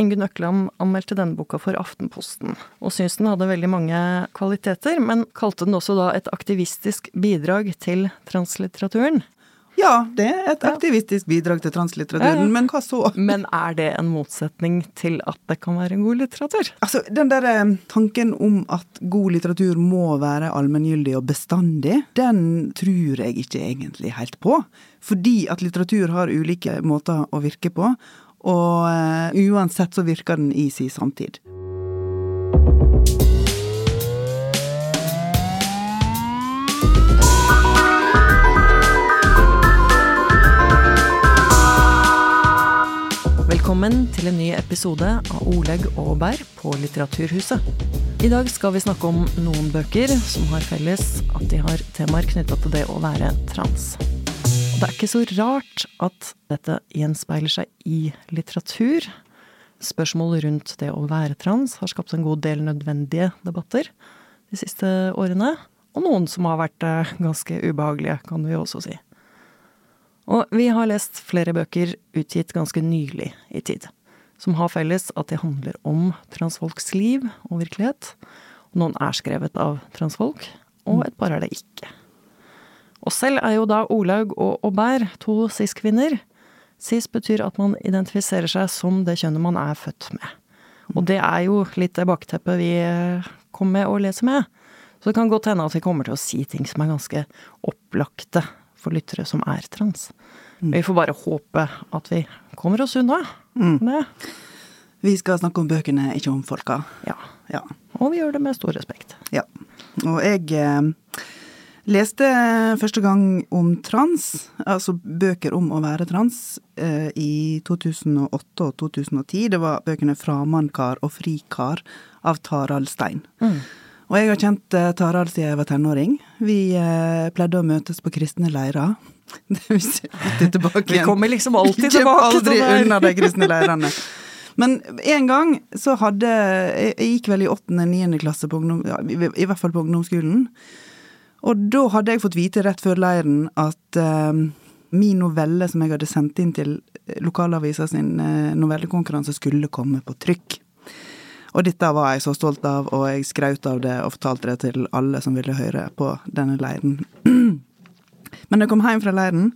Ingunn Økland anmeldte denne boka for Aftenposten, og syntes den hadde veldig mange kvaliteter, men kalte den også da et aktivistisk bidrag til translitteraturen. Ja, det er et aktivistisk bidrag til translitteraturen, Ja, ja. men hva så? Men er det en motsetning til at det kan være god litteratur? Altså, den der eh, tanken om at god litteratur må være allmenngyldig og bestandig, den tror jeg ikke egentlig helt på. Fordi at litteratur har ulike måter å virke på, og eh, uansett så virker den i sin samtid. Velkommen til en ny episode av Oleg og Bær på Litteraturhuset. I dag skal vi snakke om noen bøker som har felles at de har temaer knytta til det å være trans. Det er ikke så rart at dette gjenspeiler seg i litteratur. Spørsmål rundt det å være trans har skapt en god del nødvendige debatter de siste årene. Og noen som har vært eh, ganske ubehagelige, kan vi også si. Og vi har lest flere bøker utgitt ganske nylig i tid, som har felles at de handler om transfolks liv og virkelighet. Noen er skrevet av transfolk, og et par er det ikke. Og selv er jo da Olaug og Aubert to cis-kvinner. Cis betyr at man identifiserer seg som det kjønnet man er født med. Og det er jo litt det bakteppet vi kommer kom med og leser med. Så det kan godt hende at vi kommer til å si ting som er ganske opplagte for lyttere som er trans. Vi får bare håpe at vi kommer oss unna det. Vi skal snakke om bøkene, ikke om folka. Ja. Ja. Og vi gjør det med stor respekt. ja. Og jeg eh, leste første gang om trans, altså bøker om å være trans, eh, i 2008 og 2010. Det var bøkene 'Framandkar' og 'Frikar' av Tarald Stein. Og jeg har kjent eh, Tarald siden jeg var tenåring. Vi eh, pleide å møtes på kristne leirer. Vi kommer liksom alltid tilbake til aldri unna de kristne leirene. Men en gang så hadde Jeg gikk vel i åttende, niende klasse på ungdom, i hvert fall på ungdomsskolen. Og da hadde jeg fått vite rett før leiren at eh, min novelle som jeg hadde sendt inn til lokalavisa sin eh, novellekonkurranse, skulle komme på trykk. Og dette var jeg så stolt av, og jeg skraut av det og fortalte det til alle som ville høre på denne leiren. Men da jeg kom hjem fra leiren,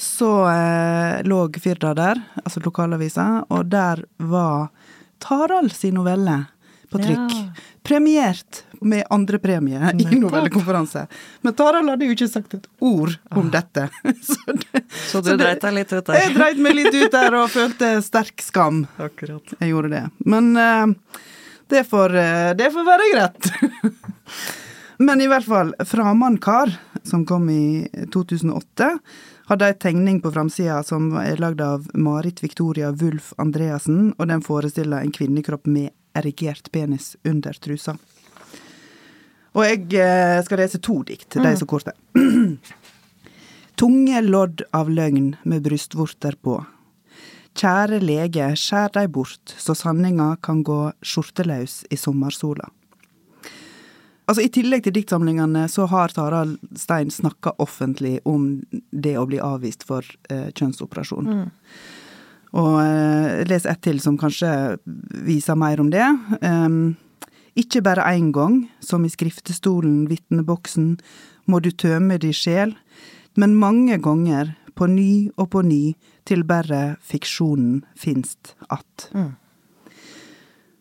så eh, lå Firda der, altså lokalavisa, og der var Tarald sin novelle på trykk. Ja. Premiert med andrepremie i novellekonferanse. Men Tarald hadde jo ikke sagt et ord om dette. Så, det, Så du det- dreit deg litt ut der? Jeg dreit meg litt ut der og følte sterk skam. Akkurat. Jeg gjorde det. Men uh, det, får, uh, det får være greit. Men i hvert fall, 'Framandkar', som kom i 2008, hadde ei tegning på framsida som er lagd av Marit Victoria Wulf Andreassen, og den forestiller en kvinnekropp med erigert penis under trusa. Og jeg eh, skal lese to dikt, de er så korte. Tunge lodd av løgn med brystvorter på. Kjære lege, skjær dei bort, så sanninga kan gå skjorteløs i sommersola. Altså, I tillegg til diktsamlingene så har Tarald Stein snakka offentlig om det å bli avvist for eh, kjønnsoperasjon. Og eh, les ett til som kanskje viser mer om det. Um, ikke bare én gang, som i skriftestolen, vitneboksen, må du tømme di sjel, men mange ganger, på ny og på ny, til bare fiksjonen finst att.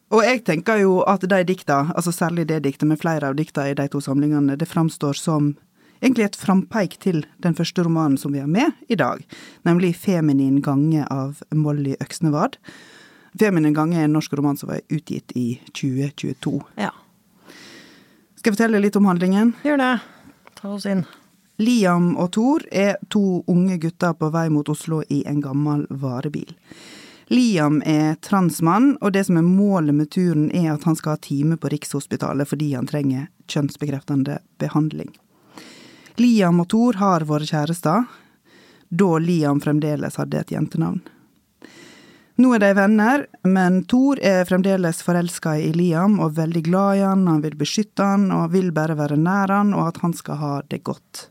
Og jeg tenker jo at de dikta, altså særlig det diktet, men flere av dikta i de to samlingene, det framstår som egentlig et frampeik til den første romanen som vi har med i dag, nemlig Feminin gange av Molly Øksnevad. Feminin gange er en norsk roman som var utgitt i 2022. Ja. Skal jeg fortelle litt om handlingen? Gjør det. Ta oss inn. Liam og Thor er to unge gutter på vei mot Oslo i en gammel varebil. Liam er transmann, og det som er målet med turen er at han skal ha time på Rikshospitalet fordi han trenger kjønnsbekreftende behandling. Liam og Thor har vært kjærester, da Liam fremdeles hadde et jentenavn. Nå er de venner, men Thor er fremdeles forelska i Liam og veldig glad i han, han vil beskytte han og vil bare være nær han og at han skal ha det godt.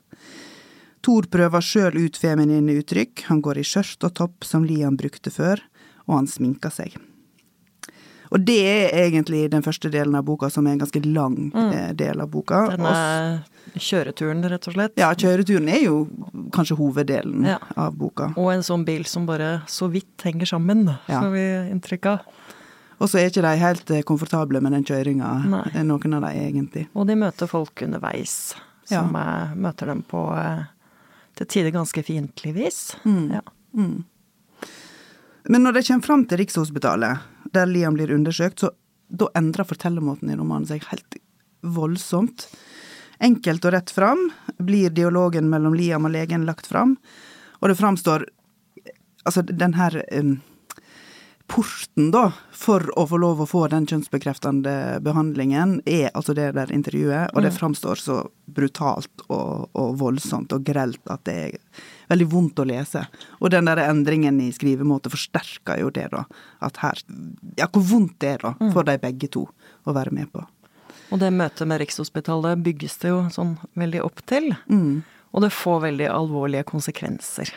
Thor prøver sjøl ut feminine uttrykk, han går i skjørt og topp som Liam brukte før, og han sminker seg. Og det er egentlig den første delen av boka, som er en ganske lang Mm. eh, del av boka. Denne kjøreturen, rett og slett. ja, kjøreturen er jo kanskje hoveddelen Ja. av boka. Og en sånn bil som bare så vidt henger sammen, Ja. får vi inntrykk av. Og så er ikke de helt eh, komfortable med den kjøringa, eh, noen av de egentlig. Og de møter folk underveis, som ja. møter dem på eh, til tider ganske fiendtlig vis. Mm. Ja. Mm. Men når de kommer fram til Rikshospitalet, der Liam blir undersøkt, så da endrer fortellermåten i romanen seg helt voldsomt. Enkelt og rett fram blir dialogen mellom Liam og legen lagt fram, og det framstår Altså, den her um, porten, da, for å få lov å få den kjønnsbekreftende behandlingen, er altså det der intervjuet, og det framstår så brutalt og, og voldsomt og grelt at det er veldig vondt å lese. Og den der endringen i skrivemåte forsterker jo det, da. At her Ja, hvor vondt det er, da, for de begge to å være med på. Og det møtet med Rikshospitalet bygges det jo sånn veldig opp til. Mm. Og det får veldig alvorlige konsekvenser.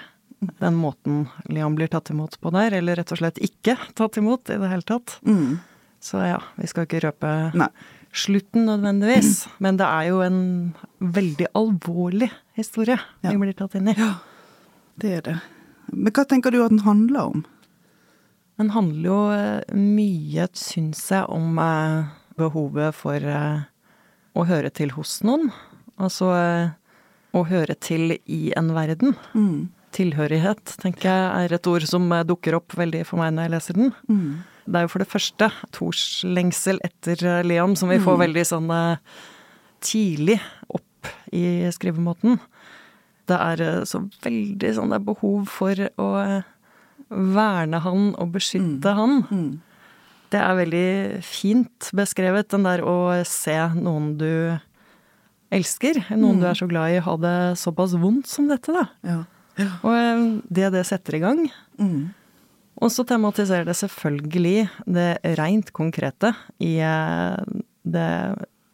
Den måten Liam blir tatt imot på der, eller rett og slett ikke tatt imot i det hele tatt. Mm. Så ja, vi skal ikke røpe Nei. slutten nødvendigvis. Men det er jo en veldig alvorlig historie Ja. vi blir tatt inn i. Det er det. Men hva tenker du at den handler om? Den handler jo eh, mye, syns jeg, om eh, behovet for eh, å høre til hos noen. Altså å høre til i en verden. Mm. Tilhørighet, tenker jeg, er et ord som dukker opp veldig for meg når jeg leser den. Mm. Det er jo for det første Tors lengsel etter Leon, som vi får veldig sånn tidlig opp i skrivemåten. Det er eh, så veldig sånn det er behov for å eh, verne han og beskytte han. Mm. Det er veldig fint beskrevet, den der å se noen du elsker, noen du er så glad i, ha det såpass vondt som dette, da. Ja. ja. Og eh, det det setter i gang. Mm. Og så tematiserer det selvfølgelig det rent konkrete i det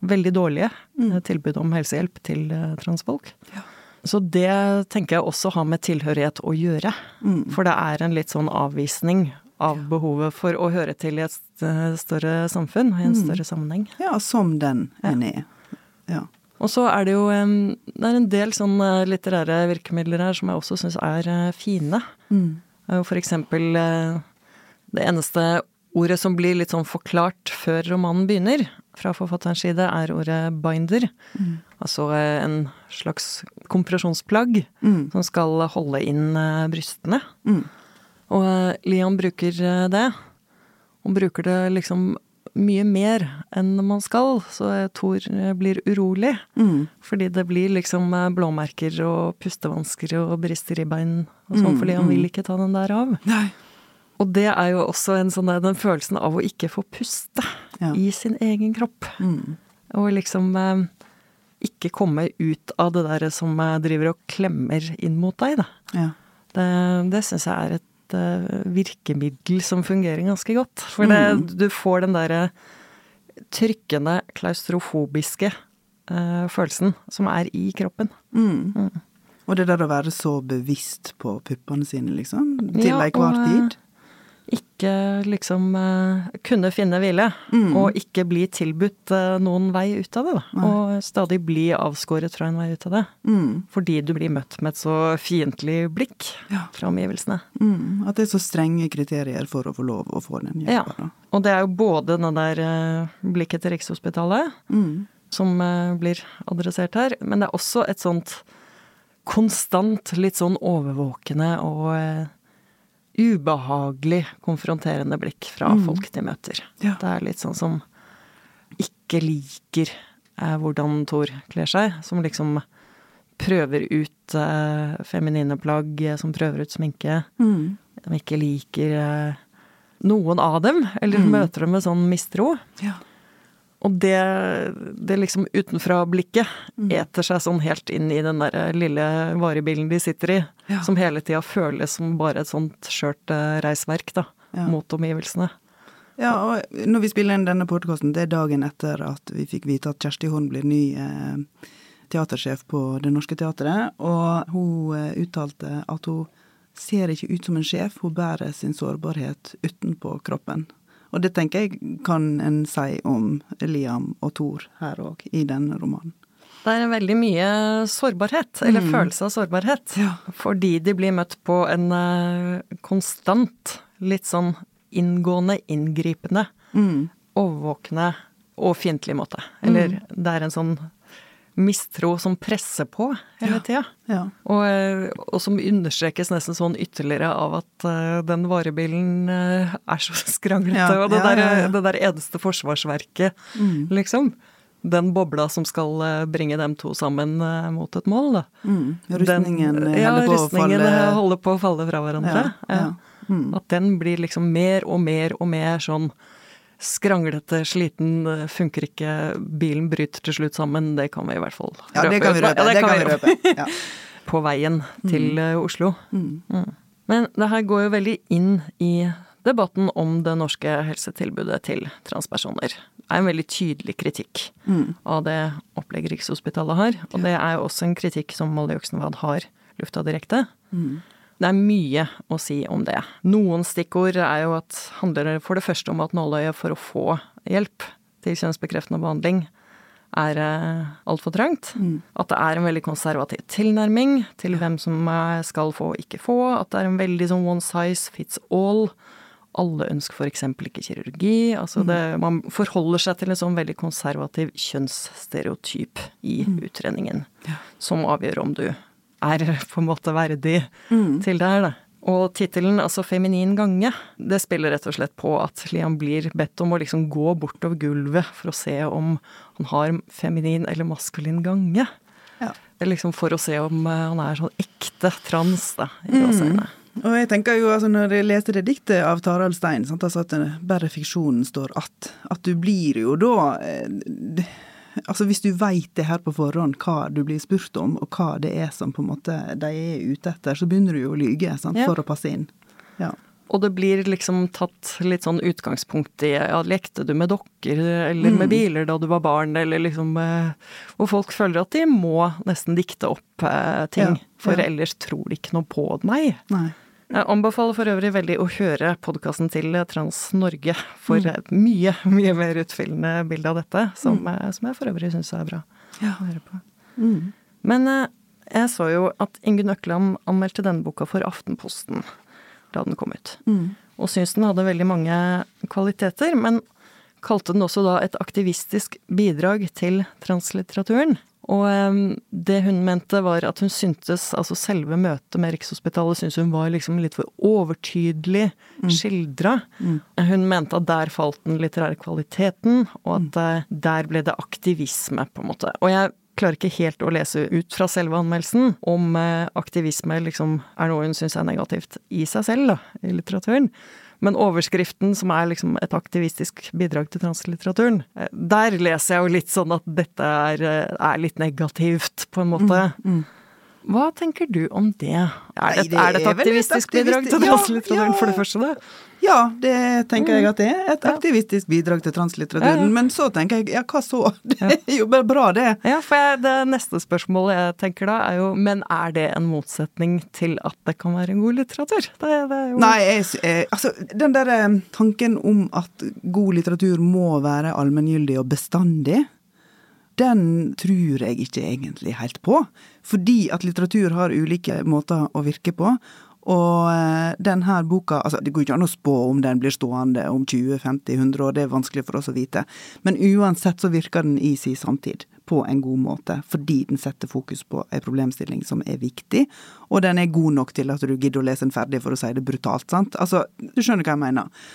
veldig dårlige eh, tilbudet om helsehjelp til transfolk. Ja. Så det tenker jeg også har med tilhørighet å gjøre. Mm. For det er en litt sånn avvisning av behovet for å høre til i et større samfunn, i en Mm. større sammenheng. ja, som den en er. Ja. Og så er det jo Det er en del sånne litterære virkemidler her som jeg også syns er eh, fine. Mm. Jo for eksempel eh, det eneste ordet som blir litt sånn forklart før romanen begynner, fra forfatterens side, er ordet binder. Altså eh, en slags kompresjonsplagg Mm. som skal holde inn eh, brystene. Mm. Og Lian bruker eh, det. Hun bruker det liksom mye mer enn man skal, så eh, Thor eh, blir urolig. Mm. Fordi det blir liksom eh, blåmerker og pustevansker og brister i bein og sånn, Mm, fordi han mm. vil ikke ta den der av. Nei. Og det er jo også en sånn den følelsen av å ikke få puste Ja. i sin egen kropp. Mm. Og liksom eh, ikke komme ut av det der som eh, driver og klemmer inn mot deg, da. Ja. Det, det syns jeg er et uh, virkemiddel som fungerer ganske godt. For det, Mm. du får den derre trykkende, klaustrofobiske uh, følelsen som er i kroppen. Mm. Og det der å være så bevisst på puppene sine, liksom, til Ja, enhver tid. Ikke liksom eh, kunne finne hvile, Mm. og ikke bli tilbudt eh, noen vei ut av det. Og stadig bli avskåret fra en vei ut av det. Mm. Fordi du blir møtt med et så fiendtlig blikk Ja. fra omgivelsene. Mm. At det er så strenge kriterier for å få lov å få den hjelpa. Ja. Og det er jo både den der eh, blikket til Rikshospitalet, Mm. som blir adressert her, men det er også et sånt konstant, litt sånn overvåkende og ubehagelig konfronterende blikk fra folk de møter. Ja. Det er litt sånn som ikke liker eh, hvordan Thor kler seg, som liksom prøver ut eh, feminine plagg, eh, som prøver ut sminke, Mm. som ikke liker eh, noen av dem, eller Mm. møter dem med sånn mistro. Ja. Og det, det liksom utenfra-blikket Mm. eter seg sånn helt inn i den der lille varebilen de sitter i, Ja. som hele tida føles som bare et sånt skjørt eh, reisverk, da, Ja. mot omgivelsene. Ja, og når vi spiller inn denne podkasten, det er dagen etter at vi fikk vite at Kjersti Horn blir ny eh, teatersjef på Det Norske Teatret, og hun eh, uttalte at hun ser ikke ut som en sjef, hun bærer sin sårbarhet utenpå kroppen. Og det tenker jeg kan en si om Liam og Thor her òg, i denne romanen. Det er veldig mye sårbarhet, eller Mm. følelse av sårbarhet. Ja. Fordi de blir møtt på en eh, konstant, litt sånn inngående, inngripende, Mm. overvåkende og fiendtlig måte. Eller det er en sånn mistro som presser på hele tida. Ja. Og, eh, og som understrekes nesten sånn ytterligere av at uh, den varebilen uh, er så skranglete. Ja, og det, der, det der eneste forsvarsverket, Mm. liksom. Den bobla som skal bringe dem to sammen mot et mål, da. Mm. Rustningen Den- ja, holder på å falle holder på å falle fra hverandre. Mm. At den blir liksom mer og mer og mer sånn skranglete, sliten, eh, funker ikke, bilen bryter til slutt sammen, det kan vi i hvert fall Ja, det kan vi røpe. Ja, det kan vi røpe. Ja. På veien til mm. Oslo. Mm. Mm. Men det her går jo veldig inn i debatten om det norske helsetilbudet til transpersoner. Det er en veldig tydelig kritikk Mm. av det opplegget Rikshospitalet har. Og det er jo også en kritikk som Molly Øksenvad har lufta direkte. Mm. Det er mye å si om det. Noen stikkord er jo at handler for det første om at nåløyet for å få hjelp til kjønnsbekreftende behandling er eh, altfor trangt. Mm. At det er en veldig konservativ tilnærming til hvem som eh, skal få og ikke få. At det er en veldig sånn one size fits all. Alle ønsker f.eks. ikke kirurgi. Altså det, man forholder seg til en sånn veldig konservativ kjønnsstereotyp i utredningen, Ja. som avgjør om du er på en måte verdig Mm. til det her, da. Og tittelen, altså 'Feminin gange', det spiller rett og slett på at Liam blir bedt om å liksom gå bortover gulvet for å se om han har feminin eller maskulin gange. Ja. Liksom for å se om eh, han er sånn ekte trans, da, i Mm. gåseøynene. Og jeg tenker jo, altså Når jeg leste det diktet av Tarald Stein, sant, altså at bare fiksjonen står att, at du blir jo da eh, Altså Hvis du veit det her på forhånd, hva du blir spurt om, og hva det er som på en måte de er ute etter, så begynner du jo å lyge sant, Ja. for å passe inn. Ja. Og det blir liksom tatt litt sånn utgangspunkt i ja, lekte du med dokker eller Mm. med biler da du var barn, eller liksom eh, Hvor folk føler at de må nesten dikte opp eh, ting, Ja, for ellers tror de ikke noe på meg. Nei. Jeg anbefaler for øvrig veldig å høre podkasten til Trans Norge for Mm. et mye, mye mer utfyllende bilde av dette, som, eh, som jeg for øvrig syns er bra Ja. å høre på. Mm. Men eh, jeg så jo at Ingunn Økland anmeldte denne boka for Aftenposten da den kom ut. Mm. Og syntes den hadde veldig mange kvaliteter, men kalte den også da et aktivistisk bidrag til translitteraturen. Og eh, det hun mente var at hun syntes altså selve møtet med Rikshospitalet syntes hun var liksom litt for overtydelig skildra. Mm. Hun mente at der falt den litterære kvaliteten, og at mm. der ble det aktivisme, på en måte. Og jeg klarer ikke helt å lese ut fra selve anmeldelsen om eh, aktivisme liksom er noe hun syns er negativt i seg selv, da, i litteraturen. Men overskriften, som er liksom et aktivistisk bidrag til translitteraturen, eh, der leser jeg jo litt sånn at dette er, eh, er litt negativt, på en måte. Mm. Hva tenker du om det? Er Nei, det, det er det et et aktivistisk bidrag til translitteraturen, ja. for det første? da? Ja, det tenker jeg at det er. Et aktivistisk bidrag til translitteraturen. Ja, ja. Men så tenker jeg, ja, hva så? Det er jo bare bra, det. Ja, for jeg, det neste spørsmålet jeg tenker da, er jo Men er det en motsetning til at det kan være god litteratur? Det, det jo Nei, jeg, eh, altså den der eh, tanken om at god litteratur må være allmenngyldig og bestandig, den tror jeg ikke egentlig helt på. Fordi at litteratur har ulike måter å virke på. Og denne den her boka altså Det går ikke an å spå om den blir stående om 20-50-100 år, det er vanskelig for oss å vite. Men uansett så virker den i sin samtid på en god måte, fordi den setter fokus på en problemstilling som er viktig, og den er god nok til at du gidder å lese den ferdig, for å si det brutalt, sant? Altså, du skjønner hva jeg mener.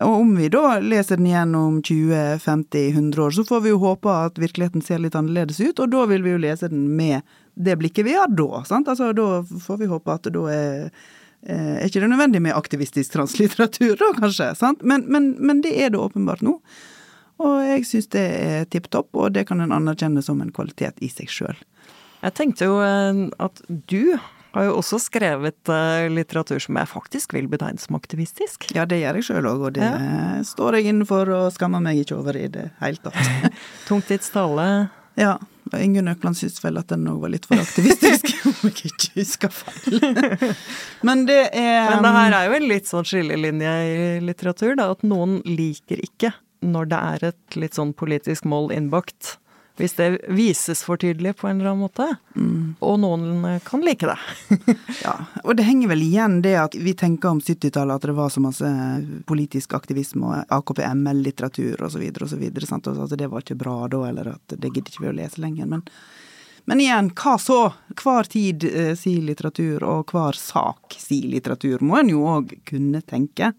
Og om vi da leser den igjen om 20-50-100 år, så får vi jo håpe at virkeligheten ser litt annerledes ut, og da vil vi jo lese den med det blikket vi har da, sant? Altså, da får vi håpe at da er eh, er ikke det nødvendig med aktivistisk translitteratur, da, kanskje? sant? Men, men, men det er det åpenbart nå. Og jeg syns det er tipp topp, og det kan en anerkjenne som en kvalitet i seg sjøl. Jeg tenkte jo eh, at du har jo også skrevet eh, litteratur som jeg faktisk vil betegne som aktivistisk. Ja, det gjør jeg sjøl òg, og det står jeg innenfor og skammer meg ikke over i det hele tatt. Tungtidstale, Ja. Og Ingunn Økland syntes vel at den òg var litt for aktivistisk, om jeg ikke husker feil. Men det er Men det her er jo en litt sånn skillelinje i litteratur, da. At noen liker ikke når det er et litt sånn politisk mål innbakt. Hvis det vises for tydelig på en eller annen måte. Mm. Og noen kan like det. Ja, og det henger vel igjen det at vi tenker om 70-tallet at det var så masse politisk aktivisme og AKP-ML-litteratur osv. osv. At det var ikke bra da, eller at det gidder ikke vi å lese lenger. Men, men igjen, hva så? Hver tid eh, sier litteratur, og hver sak sier litteratur, må en jo òg kunne tenke.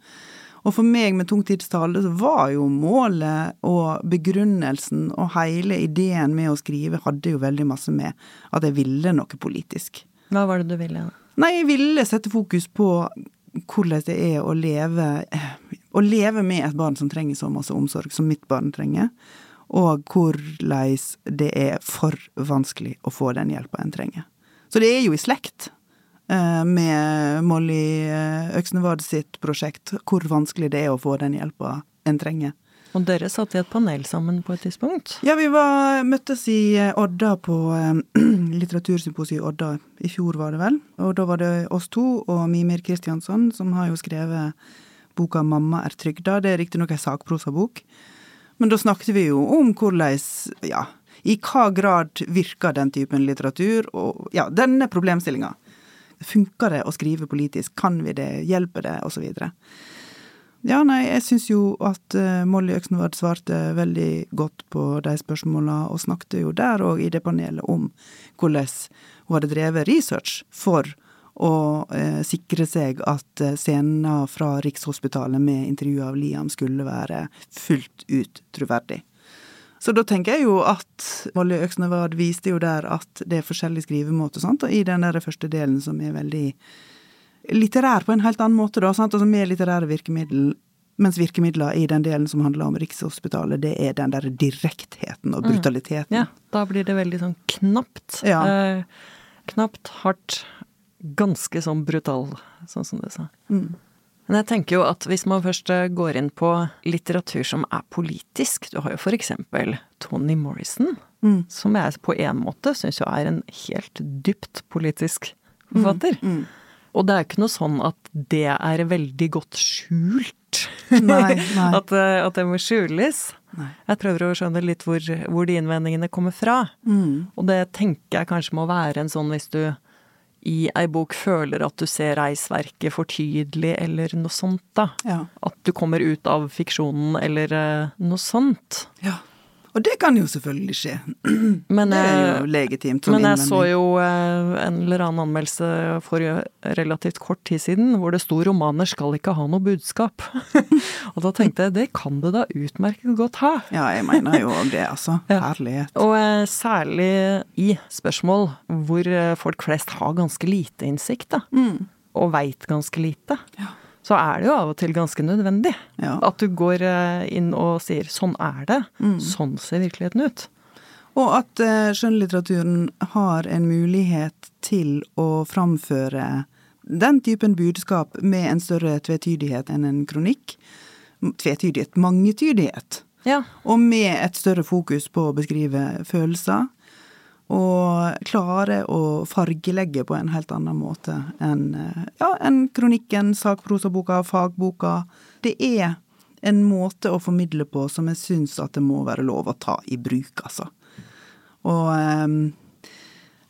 Og for meg med tungtidstale så var jo målet og begrunnelsen og hele ideen med å skrive hadde jo veldig masse med at jeg ville noe politisk. Hva var det du ville? Nei, jeg ville sette fokus på hvordan det er å leve Å leve med et barn som trenger så masse omsorg som mitt barn trenger, og hvordan det er for vanskelig å få den hjelpa en trenger. Så det er jo i slekt med Molly eh, Øksnevad sitt prosjekt, hvor vanskelig det er å få den hjelpa en trenger. Og dere satt i et panel sammen på et tidspunkt? Ja, vi var, møttes i eh, Odda på eh, Litteratursymposiet i Odda i fjor, var det vel. Og da var det oss to og Mimir Kristiansson, som har jo skrevet boka 'Mamma er trygda'. Det er riktignok ei sakprosabok. Men da snakket vi jo om hvordan, ja, i hva grad virker den typen litteratur, og ja, denne problemstillinga. Funker det å skrive politisk? Kan vi det? Hjelper det? Og så videre. Ja, nei, jeg syns jo at uh, Molly Øksnevad svarte veldig godt på de spørsmåla, og snakket jo der òg i det panelet om hvordan hun hadde drevet research for å eh, sikre seg at uh, scenen fra Rikshospitalet med intervju av Liam skulle være fullt ut troverdig. Så da tenker jeg jo at Molly Øksnevad viste jo der at det er forskjellig skrivemåte, sant, og i den der første delen som er veldig litterær på en helt annen måte, da, sant? altså med litterære virkemiddel. Mens virkemidler i den delen som handler om Rikshospitalet, det er den der direktheten og brutaliteten. Ja, da blir det veldig sånn knapt. Ja. Eh, knapt, hardt, ganske sånn brutal, sånn som du sa. Mm. Men jeg tenker jo at hvis man først eh, går inn på litteratur som er politisk Du har jo for eksempel Toni Morrison, Mm. som jeg på en måte syns jo er en helt dypt politisk forfatter. Mm. Og det er ikke noe sånn at det er veldig godt skjult. Nei, nei. at, eh, at det må skjules. Nei. Jeg prøver å skjønne litt hvor, hvor de innvendingene kommer fra. Mm. Og det tenker jeg kanskje må være en sånn hvis du i ei bok føler at du ser reisverket for tydelig, eller noe sånt, da. Ja. At du kommer ut av fiksjonen, eller eh, noe sånt. ja. Og det kan jo selvfølgelig skje. Men, Det er eh, jo legitimt som Men jeg så jo eh, en eller annen anmeldelse for relativt kort tid siden hvor det sto 'romaner skal ikke ha noe budskap'. og da tenkte jeg det kan det da utmerket godt ha. Ja, jeg mener jo det, altså. Ja. Herlighet. Og eh, særlig i spørsmål hvor eh, folk flest har ganske lite innsikt, da. Mm. Og veit ganske lite. Ja. Så er det jo av og til ganske nødvendig. Ja. At du går eh, inn og sier 'sånn er det'. Mm. Sånn ser virkeligheten ut. Og at eh, skjønnlitteraturen har en mulighet til å framføre den typen budskap med en større tvetydighet enn en kronikk. Tvetydighet, mangetydighet. Ja. Og med et større fokus på å beskrive følelser. Og klare å fargelegge på en helt annen måte enn eh, ja, en kronikken, sakprosaboka, fagboka. Det er en måte å formidle på som jeg syns at det må være lov å ta i bruk, altså. Og eh,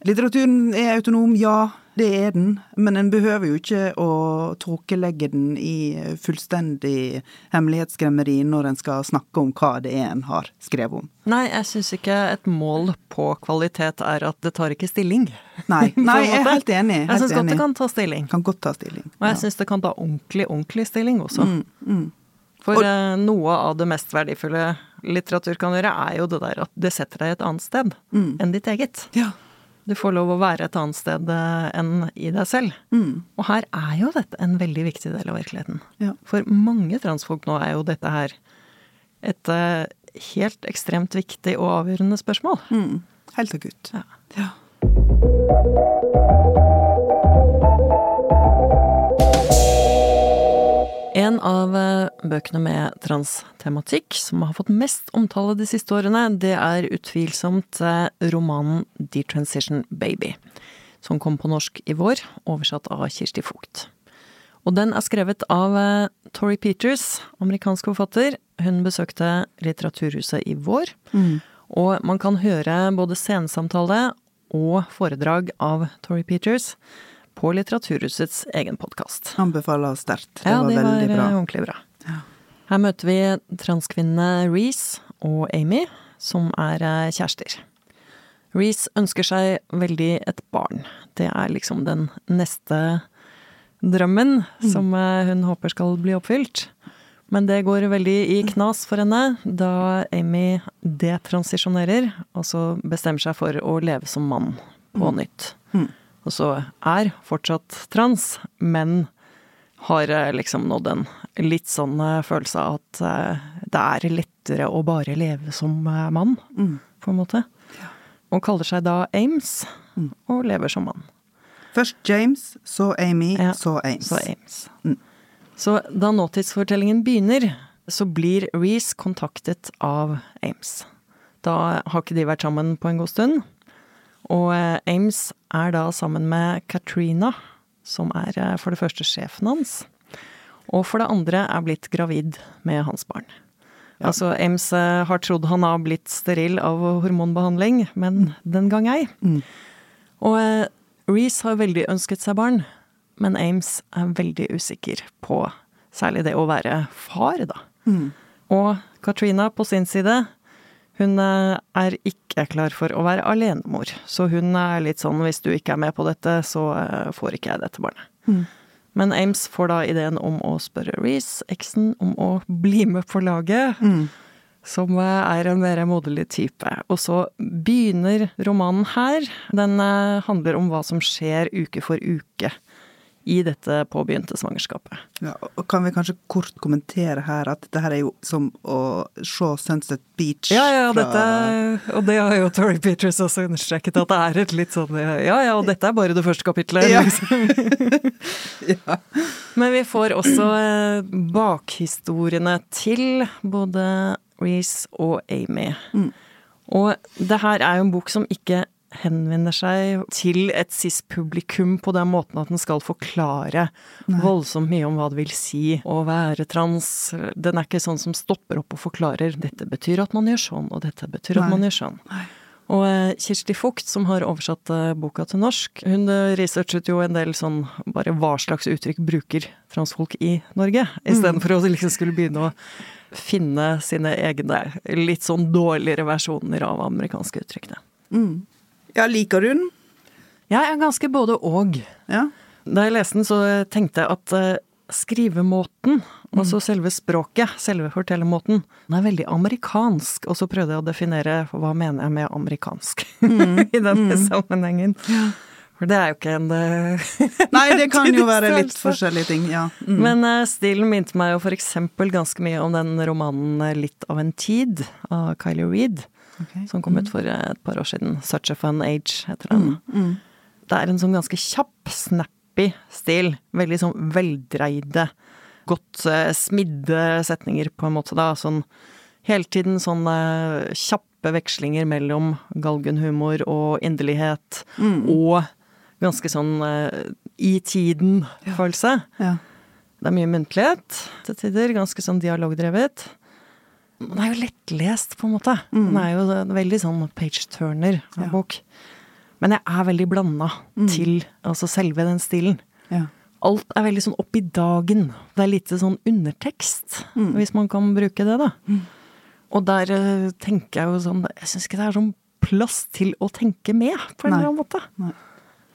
litteraturen er autonom, ja, det er den, men en behøver jo ikke å tåkelegge den i fullstendig hemmelighetsskremmeri når en skal snakke om hva det er en har skrevet om. Nei, jeg syns ikke et mål på kvalitet er at det tar ikke stilling. Nei, nei jeg er helt enig. Jeg Helt syns godt det kan ta stilling. Kan godt ta stilling. Og jeg syns det kan ta ordentlig, ordentlig stilling også. Mm, mm. For Og- eh, noe av det mest verdifulle litteratur kan gjøre, er jo det der at det setter deg et annet sted Mm. enn ditt eget. Ja. Du får lov å være et annet sted eh, enn i deg selv. Mm. Og her er jo dette en veldig viktig del av virkeligheten. Ja. For mange transfolk nå er jo dette her et eh, helt ekstremt viktig og avgjørende spørsmål. Mm. Helt akutt. Ja. Ja. Av eh, bøkene med transtematikk som har fått mest omtale de siste årene, det er utvilsomt eh, romanen Detransition Baby, som kom på norsk i vår, oversatt av Kirsti Vogt. Og den er skrevet av eh, Tori Peters, amerikansk forfatter. Hun besøkte Litteraturhuset i vår. Og man kan høre både scenesamtale og foredrag av Tori Peters på Litteraturhusets egen podkast. Anbefaler sterkt. Det Ja, det var veldig bra. Ja, det var ordentlig bra. Ja. Her møter vi transkvinnene Reece og Amy, som er eh, kjærester. Reece ønsker seg veldig et barn. Det er liksom den neste drømmen som eh, hun håper skal bli oppfylt. Men det går veldig i knas for henne da Amy detransisjonerer, og så bestemmer seg for å leve som mann på nytt. Mm. Og så er fortsatt trans, men har eh, liksom nådd en litt sånn eh, følelse av at eh, det er lettere å bare leve som mann, Mm. på en måte. Og kaller seg da Ames, Mm. og lever som mann. Først James, så Amy, Ja, så Ames. Så Ames. Mm. Så da nåtidsfortellingen begynner, så blir Reece kontaktet av Ames. Da har ikke de vært sammen på en god stund. Og eh, Ames er da sammen med Katrina, som er eh, for det første sjefen hans. Og for det andre er blitt gravid med hans barn. Altså, Ames eh, har trodd han har blitt steril av hormonbehandling, men den gang ei. Mm. Og Reece har veldig ønsket seg barn, men Ames er veldig usikker på særlig det å være far, da. Mm. Og Katrina på sin side, hun eh, er ikke klar for å være alenemor. Så hun er litt sånn hvis du ikke er med på dette, så eh, får ikke jeg dette barnet. Mm. Men Ames får da ideen om å spørre Reece, eksen, om å bli med på laget. Mm. Som eh, er en mer moderlig type. Og så begynner romanen her. Den handler om hva som skjer uke for uke i dette påbegynte svangerskapet. Ja, og kan vi kanskje kort kommentere her at dette er jo som å se Sunset Beach Ja, ja, dette, og det har jo Tori Peters også understreket, at det er et litt sånn Ja ja, og dette er bare det første kapitlet. Ja. Liksom. ja. Men vi får også eh, bakhistoriene til både Reece og Amy. Mm. Og det her er jo en bok som ikke henvender seg til et cis-publikum på den måten at den skal forklare voldsomt mye om hva det vil si å være trans. Den er ikke sånn som stopper opp og forklarer 'dette betyr at man gjør sånn', og 'dette betyr at man gjør sånn'. Og eh, Kirsti Fugt, som har oversatt eh, boka til norsk, hun eh, researchet jo en del sånn bare hva slags uttrykk bruker transfolk i Norge, istedenfor å liksom skulle begynne å finne sine egne litt sånn dårligere versjoner av amerikanske uttrykk. Mm. Ja, liker du den? Jeg er ganske både og. Ja. Da jeg leste den, så tenkte jeg at skrivemåten, mm. altså selve språket, selve fortellermåten, den er veldig amerikansk. Og så prøvde jeg å definere hva mener jeg med amerikansk i denne sammenhengen. For det er jo ikke en eh, Nei, det kan jo være litt forskjellige ting, ja. Mm. Men uh, stilen minte meg jo for eksempel ganske mye om den romanen eh, Litt av en tid av Kylie Reed, Ok. som kom ut for eh, et par år siden. Such a fun age heter den. Mm. Det er en sånn ganske kjapp, snappy stil. Veldig sånn veldreide, godt uh, smidde setninger, på en måte, da. Sånn hele tiden sånn uh, kjappe vekslinger mellom galgenhumor og inderlighet. Mm. Og ganske sånn uh, i tiden-følelse. Ja. Det er mye muntlighet til tider, ganske sånn dialogdrevet. Den er jo lettlest, på en måte. Den er jo en veldig sånn page-turner av Ja. bok. Men jeg er veldig blanda til altså selve den stilen. Ja. Alt er veldig sånn opp i dagen. Det er lite sånn undertekst, Mm. hvis man kan bruke det, da. Og der eh, tenker jeg jo sånn Jeg syns ikke det er sånn plass til å tenke med, på en Nei. eller annen måte. Nei.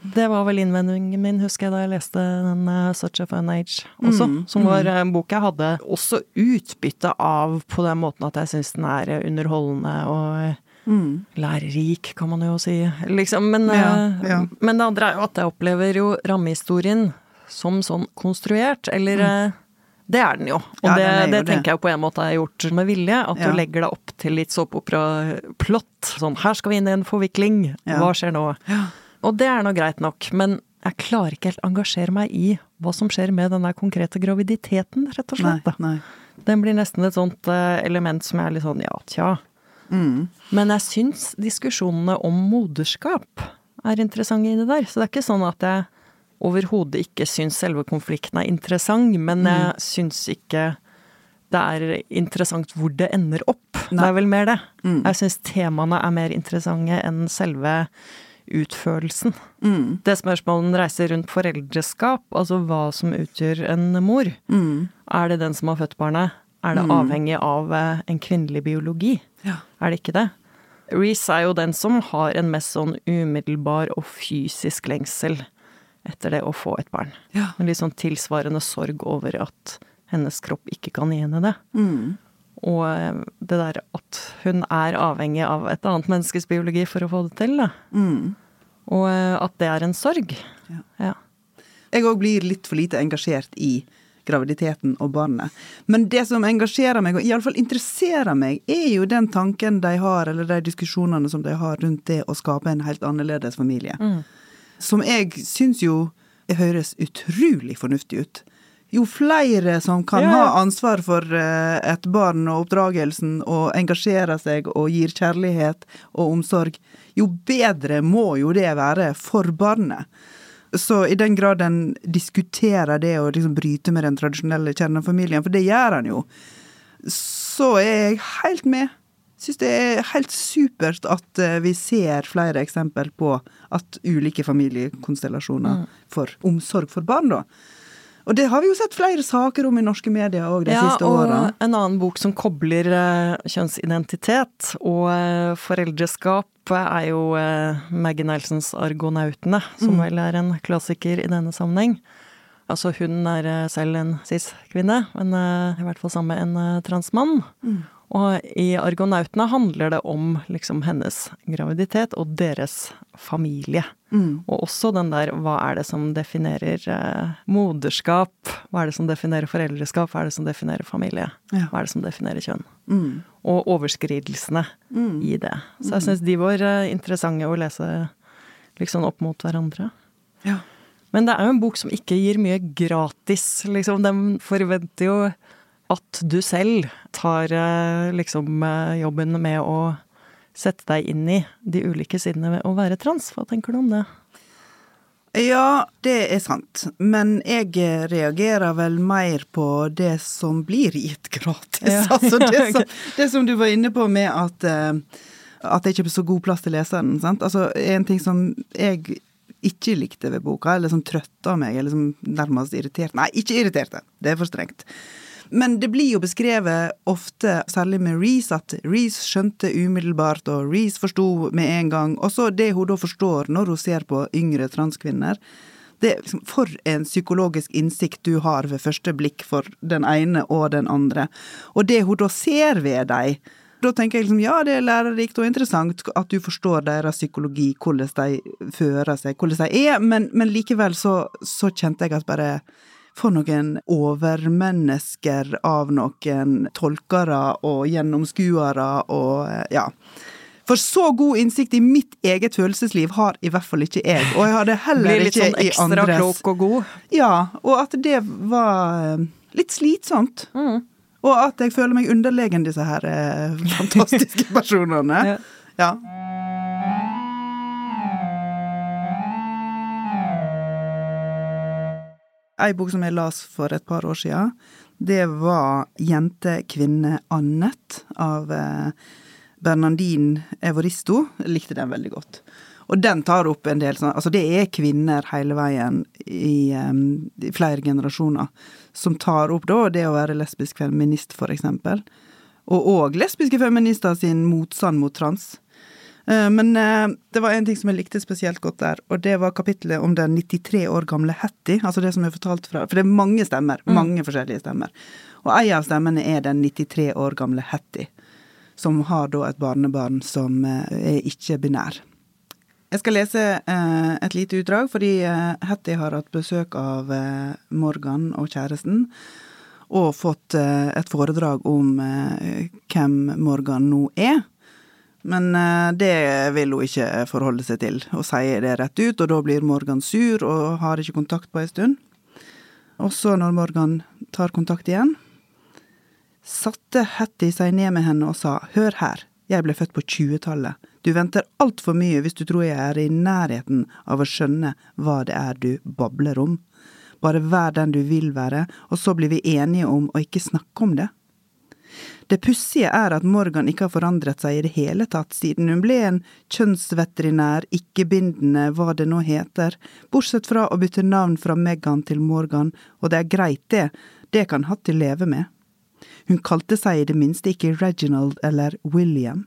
Det var vel innvendingen min, husker jeg, da jeg leste den uh, Such a Fun Age også. Mm, Som var en bok jeg hadde også utbytte av på den måten at jeg syns den er eh, underholdende og eh, Mm. lærerik, kan man jo si. Liksom. Men, Ja, eh, ja. men det andre er jo at jeg opplever jo rammehistorien som sånn konstruert, eller mm. Det er den jo. Og Mm. Ja, det, jo det tenker jeg på en måte er gjort med vilje. At du legger deg opp til litt såpeopera-plott. Sånn her skal vi inn i en forvikling. Hva skjer nå? Ja. Og det er nå greit nok, men jeg klarer ikke helt engasjere meg i hva som skjer med den konkrete graviditeten, rett og slett. Nei, nei. Den blir nesten et sånt eh, element som jeg er litt sånn ja, tja. Mm. Men jeg syns diskusjonene om moderskap er interessante i det der. Så det er ikke sånn at jeg overhodet ikke syns selve konflikten er interessant, men Mm. jeg syns ikke det er interessant hvor det ender opp. Det er vel mer det. Mm. Jeg syns temaene er mer interessante enn selve utførelsen. Mm. Det spørsmålet reiser rundt foreldreskap, altså hva som utgjør en mor. Mm. Er det den som har født barnet? Er det Mm. avhengig av eh, en kvinnelig biologi? Ja. Er det ikke det? Reece er jo den som har en mest sånn umiddelbar og fysisk lengsel etter det å få et barn. Ja. En litt sånn tilsvarende sorg over at hennes kropp ikke kan gi henne det. Mm. Og eh, det der hun er avhengig av et annet menneskes biologi for å få det til. Mm. Og eh, at det er en sorg. Ja. Ja. Jeg òg blir litt for lite engasjert i graviditeten og barnet. Men det som engasjerer meg, og iallfall interesserer meg, er jo den tanken de har, eller de diskusjonene som de har rundt det å skape en helt annerledes familie. Mm. Som jeg syns jo høres utrolig fornuftig ut. Jo flere som kan Ja, ja. ha ansvar for eh, et barn og oppdragelsen, og engasjerer seg og gir kjærlighet og omsorg, jo bedre må jo det være for barnet. Så i den grad en diskuterer det å liksom bryte med den tradisjonelle kjernefamilien, for det gjør han jo, så er jeg helt med. Syns det er helt supert at eh, vi ser flere eksempel på at ulike familiekonstellasjoner får omsorg for barn, da. Og det har vi jo sett flere saker om i norske medier òg de Ja, siste og åra. en annen bok som kobler eh, kjønnsidentitet og eh, foreldreskap, er jo eh, Maggie Nelsons 'Argonautene', som Mm. vel er en klassiker i denne sammenheng. Altså hun er selv en cis-kvinne, men i hvert fall sammen med en transmann. Mm. Og i 'Argonautene' handler det om liksom hennes graviditet og deres familie. Mm. Og også den der hva er det som definerer eh, moderskap? Hva er det som definerer foreldreskap? Hva er det som definerer familie? Ja. Hva er det som definerer kjønn? Mm. Og overskridelsene Mm. i det. Så jeg syns de var eh, interessante å lese liksom opp mot hverandre. Ja. Men det er jo en bok som ikke gir mye gratis, liksom. De forventer jo at du selv tar eh, liksom eh, jobben med å sette deg inn i de ulike sidene ved å være trans. Hva tenker du om det? Ja, det er sant. Men jeg reagerer vel mer på det som blir gitt gratis. Ja. altså det som, det som du var inne på med at, eh, at det ikke er så god plass til leseren. sant? Altså En ting som jeg ikke likte ved boka, eller som trøtta meg, eller som nærmest irriterte Nei, ikke irriterte, det er for strengt. Men det blir jo beskrevet ofte, særlig med Reece, at Reece skjønte umiddelbart, og Reece forsto med en gang. Og så det hun da forstår når hun ser på yngre transkvinner. Det er liksom, For en psykologisk innsikt du har ved første blikk for den ene og den andre. Og det hun da ser ved dem, da tenker jeg liksom ja, det er lærerikt og interessant at du forstår deres psykologi, hvordan de fører seg, hvordan de er, men, men likevel så, så kjente jeg at bare for noen overmennesker av noen tolkere og gjennomskuere og eh, ja. For så god innsikt i mitt eget følelsesliv har i hvert fall ikke jeg, og jeg hadde heller ikke i andres. Blir litt sånn ekstra klok og god. Ja, og at det var eh, litt slitsomt. Mm. Og at jeg føler meg underlegen disse her eh, fantastiske personene. Ja. Ja. Ei bok som jeg las for et par år siden, det var Jente, kvinne, Annet av eh, Bernardine Evoristo. Jeg likte den veldig godt. Og den tar opp en del sånn Altså, det er kvinner hele veien i, um, i flere generasjoner som tar opp da det å være lesbisk feminist, for eksempel. Og òg lesbiske feminister sin motstand mot trans. Eh, Men eh, det var en ting som jeg likte spesielt godt der, og det var kapittelet om den 93 år gamle Hattie. Altså det som er fortalt fra For det er mange stemmer. Mange forskjellige stemmer. Og ei av stemmene er den 93 år gamle Hattie, som har da et barnebarn som eh, er ikke-binær. Jeg skal lese et lite utdrag, fordi Hattie har hatt besøk av Morgan og kjæresten. Og fått et foredrag om hvem Morgan nå er. Men eh, det vil hun ikke forholde seg til, og sier det rett ut, og da blir Morgan sur og har ikke kontakt på ei stund. Og så, når Morgan tar kontakt igjen, satte Hattie seg ned med henne og sa hør her, jeg ble født på 20-tallet, du venter altfor mye hvis du tror jeg er i nærheten av å skjønne hva det er du babler om. Bare vær den du vil være, og så blir vi enige om å ikke snakke om det. Det pussige er at Morgan ikke har forandret seg i det hele tatt siden hun ble en kjønnsveterinær, ikke-bindende, hva det nå heter, bortsett fra å bytte navn fra Megan til Morgan, og det er greit, det, det kan Hattie leve med. Hun kalte seg i det minste ikke Reginald eller William.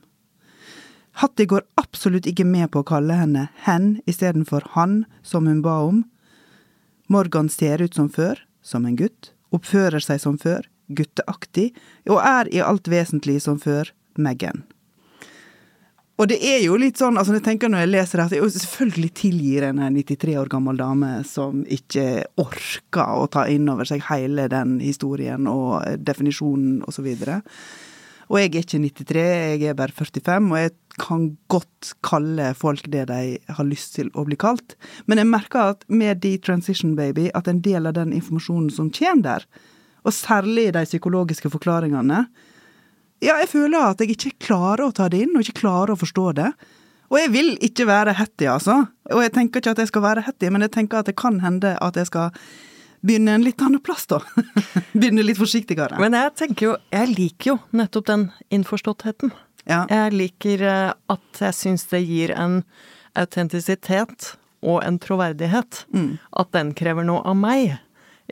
Hattie går absolutt ikke med på å kalle henne hen istedenfor han, som hun ba om. Morgan ser ut som før, som en gutt, oppfører seg som før, gutteaktig, og er i alt vesentlig som før Megan. Og det er jo litt sånn, altså jeg tenker når jeg leser det, at jeg selvfølgelig tilgir en 93 år gammel dame som ikke orker å ta inn over seg hele den historien og definisjonen og så videre. Og jeg er ikke 93, jeg er bare 45, og jeg kan godt kalle folk det de har lyst til å bli kalt. Men jeg merker at med The Transition Baby, at en del av den informasjonen som kommer der, og særlig de psykologiske forklaringene, ja, jeg føler at jeg ikke klarer å ta det inn, og ikke klarer å forstå det. Og jeg vil ikke være hetty, altså. Og jeg tenker ikke at jeg skal være hetty, men jeg tenker at det kan hende at jeg skal begynne en litt annen plass, da. begynne litt forsiktigere. Men jeg tenker jo Jeg liker jo nettopp den innforståttheten. Ja. Jeg liker eh, at jeg syns det gir en autentisitet og en troverdighet. Mm. At den krever noe av meg,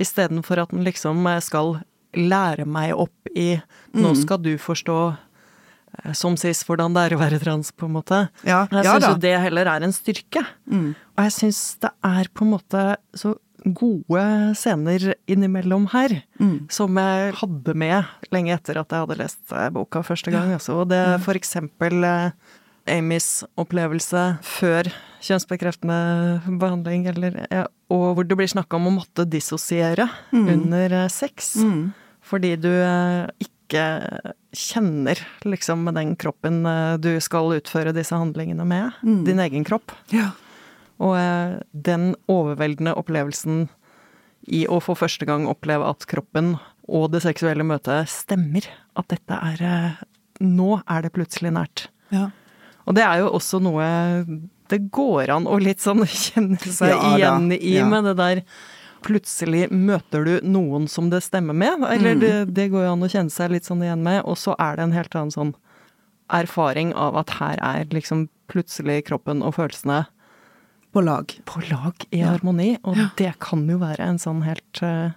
istedenfor at den liksom eh, skal lære meg opp i Nå Mm. skal du forstå eh, som sist hvordan det er å være trans, på en måte. Ja, Jeg ja syns jo det heller er en styrke. Mm. Og jeg syns det er på en måte så gode scener innimellom her, Mm. som jeg hadde med lenge etter at jeg hadde lest eh, boka første gang. Altså. Og det er for eksempel eh, Amys opplevelse før kjønnsbekreftende behandling, eller, ja, og hvor det blir snakka om å måtte dissosiere under eh, sex. Mm. Fordi du eh, ikke kjenner liksom med den kroppen eh, du skal utføre disse handlingene med. Mm. Din egen kropp. Ja. Og den overveldende opplevelsen i å for første gang oppleve at kroppen og det seksuelle møtet stemmer. At dette er Nå er det plutselig nært. ja. Og det er jo også noe det går an å litt sånn kjenne seg Ja da, igjen i ja. med det der Plutselig møter du noen som det stemmer med, eller Mm. det, det går jo an å kjenne seg litt sånn igjen med, og så er det en helt annen sånn erfaring av at her er liksom plutselig kroppen og følelsene På lag. på lag i Ja. harmoni, og det kan jo være en sånn helt eh,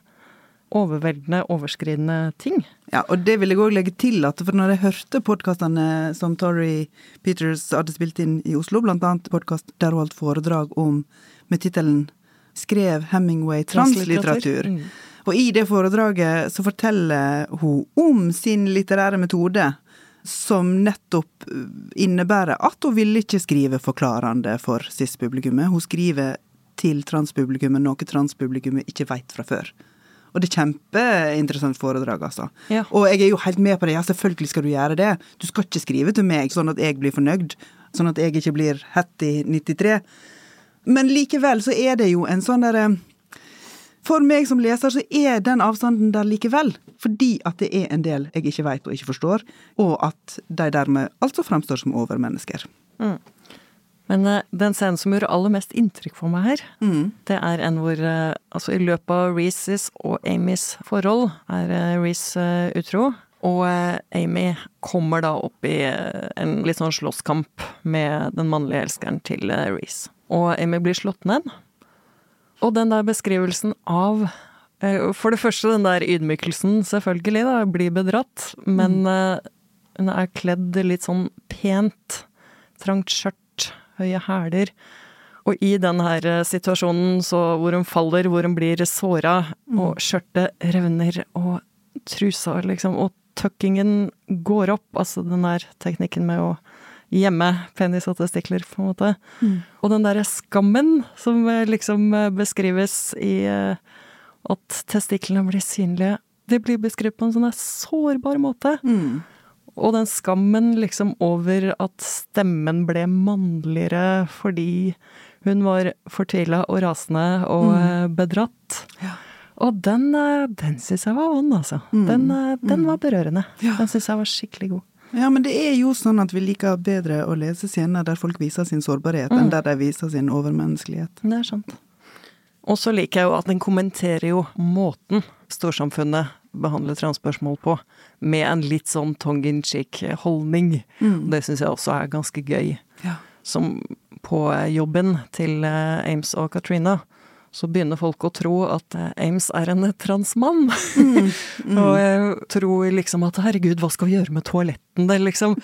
overveldende, overskridende ting. Ja, og det vil jeg òg legge til, at for når jeg hørte podkastene som Tori Peters hadde spilt inn i Oslo, blant annet podkast der hun holdt foredrag om med tittelen 'Skrev Hemingway translitteratur'. Mm. Og i det foredraget så forteller hun om sin litterære metode, som nettopp uh, innebærer at hun ville ikke skrive forklarende for cis-publikummet. Hun skriver til transpublikummet noe transpublikummet ikke veit fra før. Og det er kjempeinteressant foredrag, altså. Ja. Og jeg er jo helt med på det, ja, selvfølgelig skal du gjøre det. Du skal ikke skrive til meg sånn at jeg blir fornøyd, sånn at jeg ikke blir hett i 93. Men likevel så er det jo en sånn derre For meg som leser så er den avstanden der likevel. Fordi at det er en del jeg ikke veit og ikke forstår, og at de dermed altså fremstår som overmennesker. Men eh, den scenen som gjorde aller mest inntrykk for meg her, Mm. det er en hvor eh, Altså, i løpet av Reeces og Amys forhold er uh, Reece eh, utro. Og eh, Amy kommer da opp i eh, en litt sånn slåsskamp med den mannlige elskeren til Reece. Og Amy blir slått ned. Og den der beskrivelsen av eh, For det første den der ydmykelsen, selvfølgelig, da, blir bedratt. Men eh, hun er kledd litt sånn pent. Trangt skjørt, høye hæler. Og i den her eh, situasjonen så, hvor hun faller, hvor hun blir såra, og skjørtet revner, og trusa liksom, og tuckingen går opp, altså den der teknikken med å gjemme penis og testikler, på en måte. Og den derre skammen som eh, liksom eh, beskrives i at testiklene blir synlige, det blir beskrevet på en sånn sårbar måte. Mm. Og den skammen liksom over at stemmen ble mannligere fordi hun var fortvila og rasende og mm. bedratt. Ja. Og den, eh, den syns jeg var vond, altså. Mm. Den, eh, den, var berørende. Ja. Den syns jeg var skikkelig god. Ja, men det er jo sånn at vi liker bedre å lese scener der folk viser sin sårbarhet, mm. enn der de viser sin overmenneskelighet. Det er sant. Og så liker jeg jo at den kommenterer jo måten storsamfunnet behandler transspørsmål på, med en litt sånn tongue in cheek holdning. Mm. Det syns jeg også er ganske gøy. Ja. Som på jobben til eh, Ames og Katrina, så begynner folk å tro at eh, Ames er en transmann. Mm, mm. og jeg tror liksom at herregud, hva skal vi gjøre med toalettene, liksom?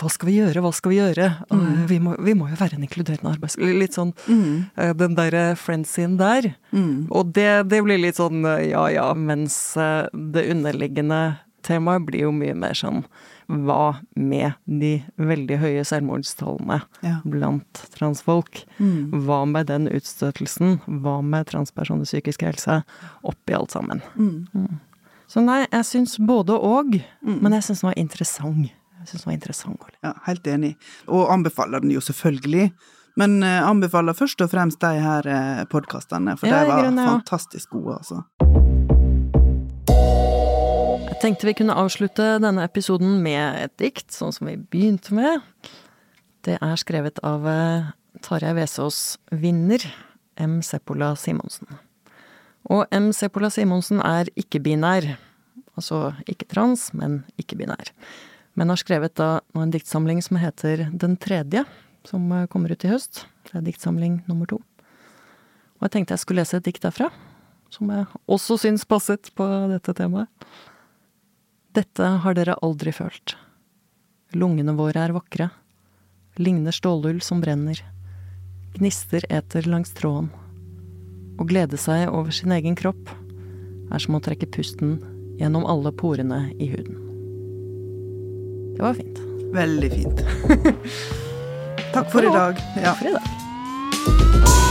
Hva skal vi gjøre, hva skal vi gjøre? Mm. Vi, må, vi, må, jo være en inkluderende arbeidsliv. Litt sånn mm. Eh, den derre friends-in der. Mm. Og det, det, blir litt sånn ja ja, mens det underliggende temaet blir jo mye mer sånn hva med de veldig høye selvmordstallene ja. blant transfolk? Mm. Hva med den utstøtelsen? Hva med transpersoners psykiske helse? Oppi alt sammen. Mm. Mm. Så nei, jeg syns både og, men jeg syns den var interessant. Jeg synes den var interessant. Ja, helt enig. Og anbefaler den jo selvfølgelig. Men uh, anbefaler først og fremst de her uh, podkastene, for ja, de var grunn, ja. fantastisk gode, altså. Jeg tenkte vi kunne avslutte denne episoden med et dikt, sånn som vi begynte med. Det er skrevet av eh, Tarjei Vesaas vinner, M. Seppola Simonsen. Og M. Seppola Simonsen er ikke-binær. Altså ikke trans, men ikke-binær. Men har skrevet da en diktsamling som heter Den tredje, som eh, kommer ut i høst. Det er diktsamling nummer to. Og jeg tenkte jeg skulle lese et dikt derfra, som jeg også syns passet på dette temaet. Dette har dere aldri følt. Lungene våre er vakre. Ligner stålull som brenner. Gnister eter langs tråden. Å glede seg over sin egen kropp er som å trekke pusten gjennom alle porene i huden. Det var fint. Veldig fint. Takk for i dag. Ja. Takk for i dag.